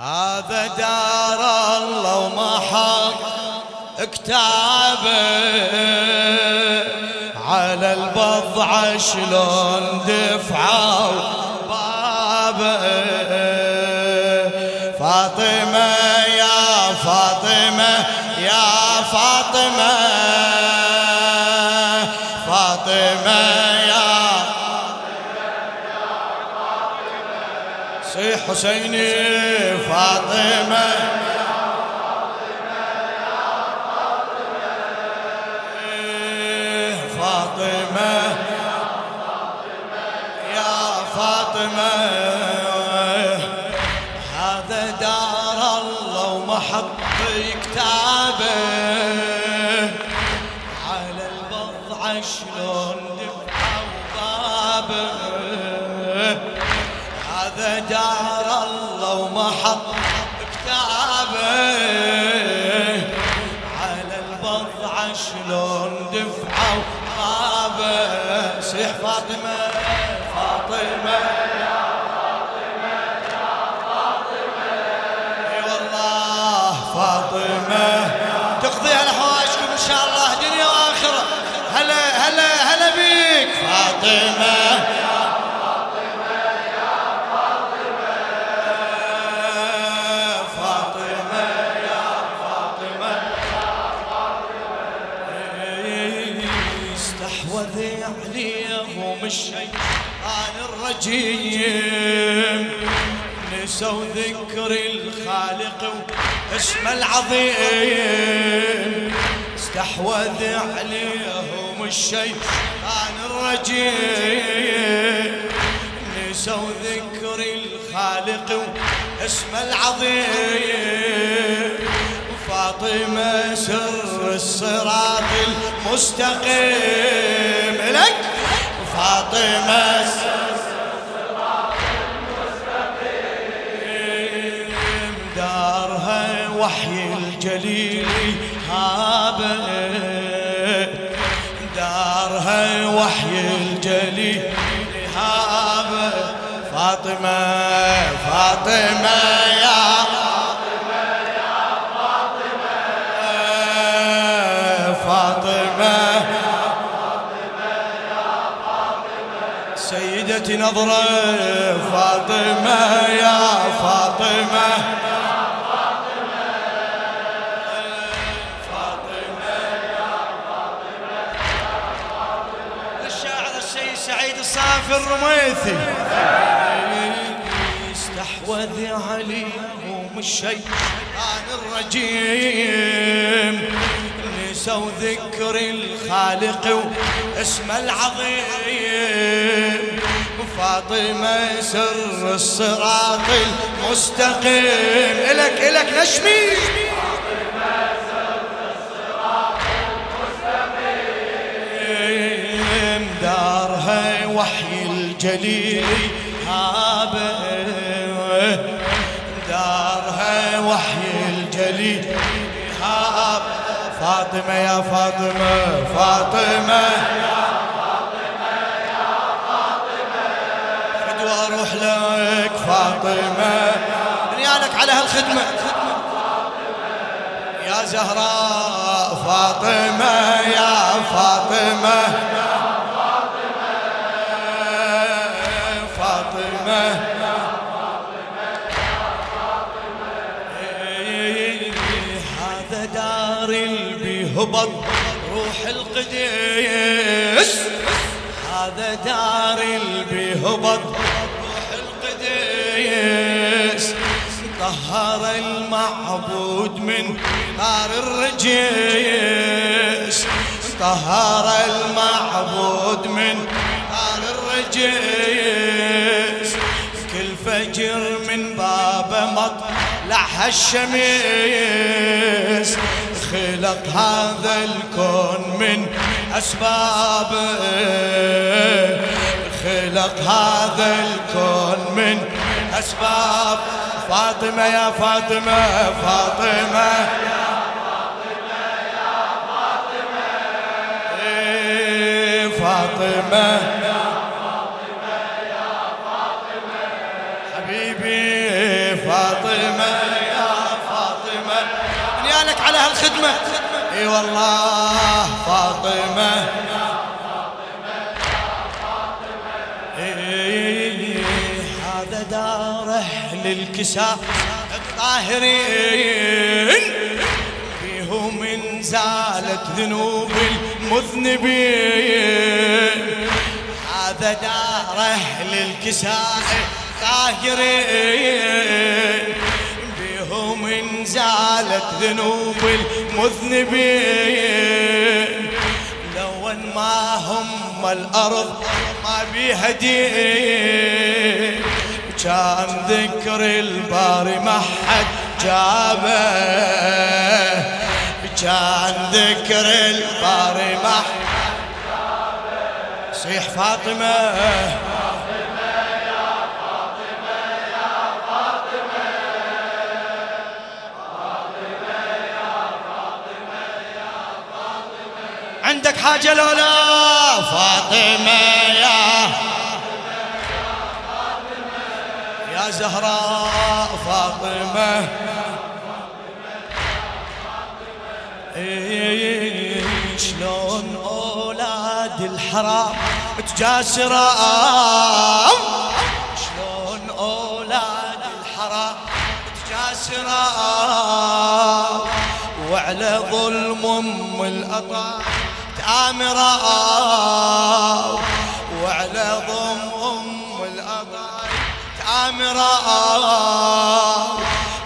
هذا دار الله وما حط كتابه على البضعة شلون دفعوا بابه فاطمة يا فاطمة يا فاطمة. صيح حسيني فاطمة فاطمة. يا فاطمة. شلون دفعوا بابه سيح فاطمة فاطمة. اي نسوا ذكر الخالق واسمه العظيم. استحوذ عليهم الشيطان الرجيم. نسوا ذكر الخالق واسمه العظيم. فاطمة سر الصراط المستقيم. لك فاطمة سر دارها وحي الجليل هابه دارها وحي الجليل هابه فاطمة فاطمة يا فاطمة. سيدتي نظرة فاطمة يا فاطمة. الصافي الرميثي. استحوذ عليهم الشيطان الرجيم. نسوا ذكر الخالق واسمه العظيم. فاطمة سر الصراط المستقيم. إلك إلك نشمي الجليل هابه دارها وحي الجليل هاب. فاطمة يا فاطمة فاطمة فدوى أروح لك فاطمة. دنيالك على هالخدمة. يا زهراء فاطمة يا فاطمة فاطمة. البهبط روح القديس. هذا دار البهبط. روح القديس. طهر المعبود من نار الرجيس. طهر المعبود من نار الرجيس. كل فجر من باب مطلع الشميس. خلق هذا الكون من أسبابه خلق هذا الكون من أسباب. فاطمة يا فاطمة فاطمة إيه فاطمة حبيبي فاطمة. هالخدمة إي والله فاطمة. هذا الكساء الطاهرين. فيهم من زالت ذنوب المذنبين. هذا دار أهل الكساء الطاهرين. زالت ذنوب المذنبين. لو ان ما هم الأرض ما بيها دين. كان ذكر الباري ما حد جابه. كان ذكر الباري ما حد جابه. صيح فاطمة. عندك حاجة لو لا فاطمة يا يا زهراء فاطمة. شلون أولاد الحرام تجاسرة؟ شلون أولاد الحرام تجاسرة؟ وعلى ظلم أم الأطار تآمرا وعلى ضم أم الأضاء تآمرا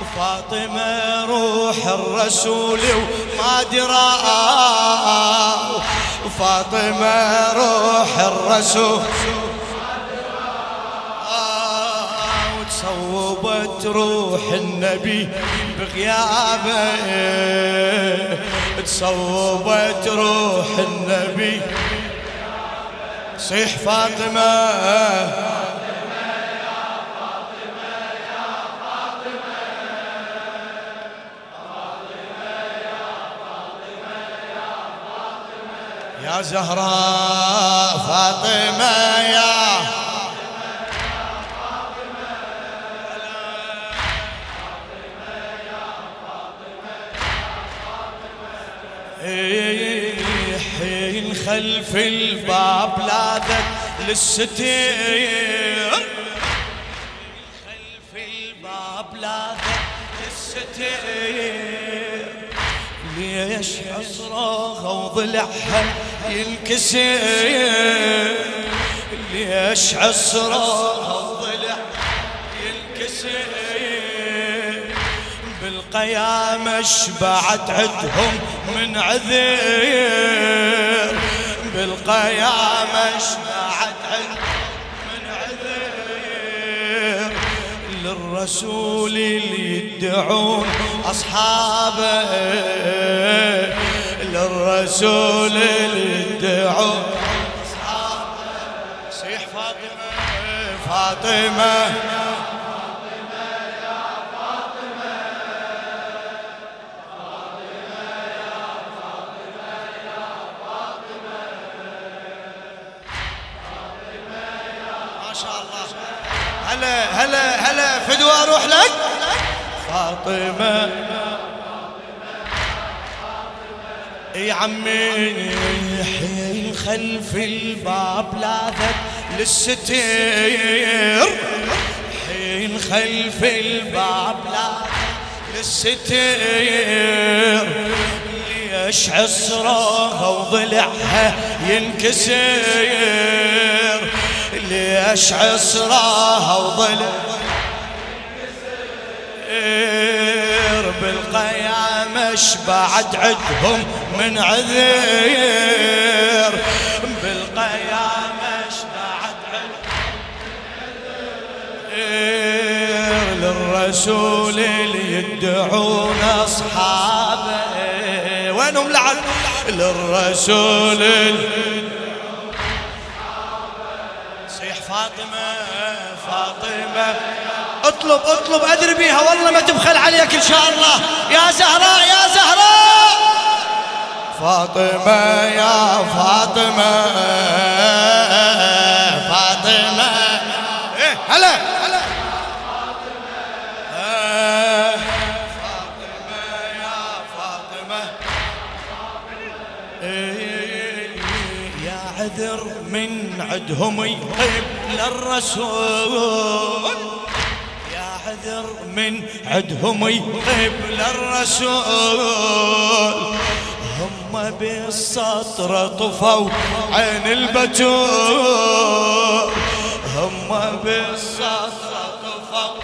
وفاطمة روح الرسول وما درا وفاطمة روح الرسول. وتصوبت روح النبي بغيابه. تصوبت روح النبي. صيح فاطمة. يا زهراء فاطمة. حين خلف الباب لاذت للستير. خلف الباب لاذت للستير. ليش حصرها وضلعها ينكسر؟ ليش عصرها وضلعها ينكسر؟ بالقيامة شبعت عدهم من عذير. بالقيامة شبعت عدهم من عذير. للرسول اللي يدعون أصحابه. للرسول اللي يدعون أصحابه. صيح فاطمة فاطمة. هلا هلا فدوى أروح لك. فاطمة. يا عمي حين خلف الباب لاذت للستير. حين خلف الباب لاذت للستير. ليش عصرها وضلعها ينكسر؟ ليش عصرها وضل بالقيامة شبعت عدهم من عذير؟ بالقيامة شبعت عدهم؟ للرسول اللي يدعون أصحابه. وينهم لعل؟ للرسول اللي فاطمة فاطمة. اطلب اطلب ادري بيها والله ما تبخل عليك إن شاء الله. يا زهراء يا زهراء. فاطمة يا فاطمة فاطمة. إيه هلا. إيه، هلا فاطمة يا فاطمة. إيه يا عذر من عدهم يطيب. للرسول يعذر من عدهم يحب للرسول هم بالسطر طفوا عين البتول. هم بالسطر طفوا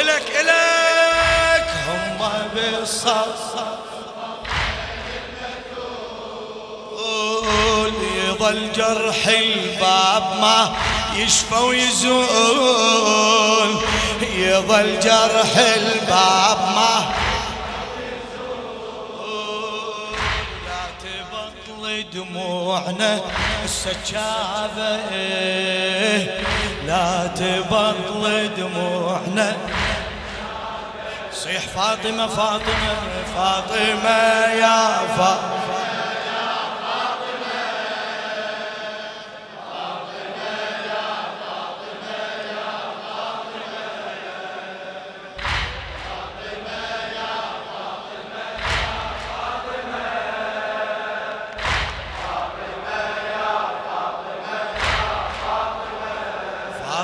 إلك إلك هم بالسطر يظل جرح الباب ما يشفى ويزول. يظل جرح الباب ما لا تبطل دموعنا السجابة لا تبطل دموعنا. صيح فاطمة فاطمة فاطمة يا فاطمة.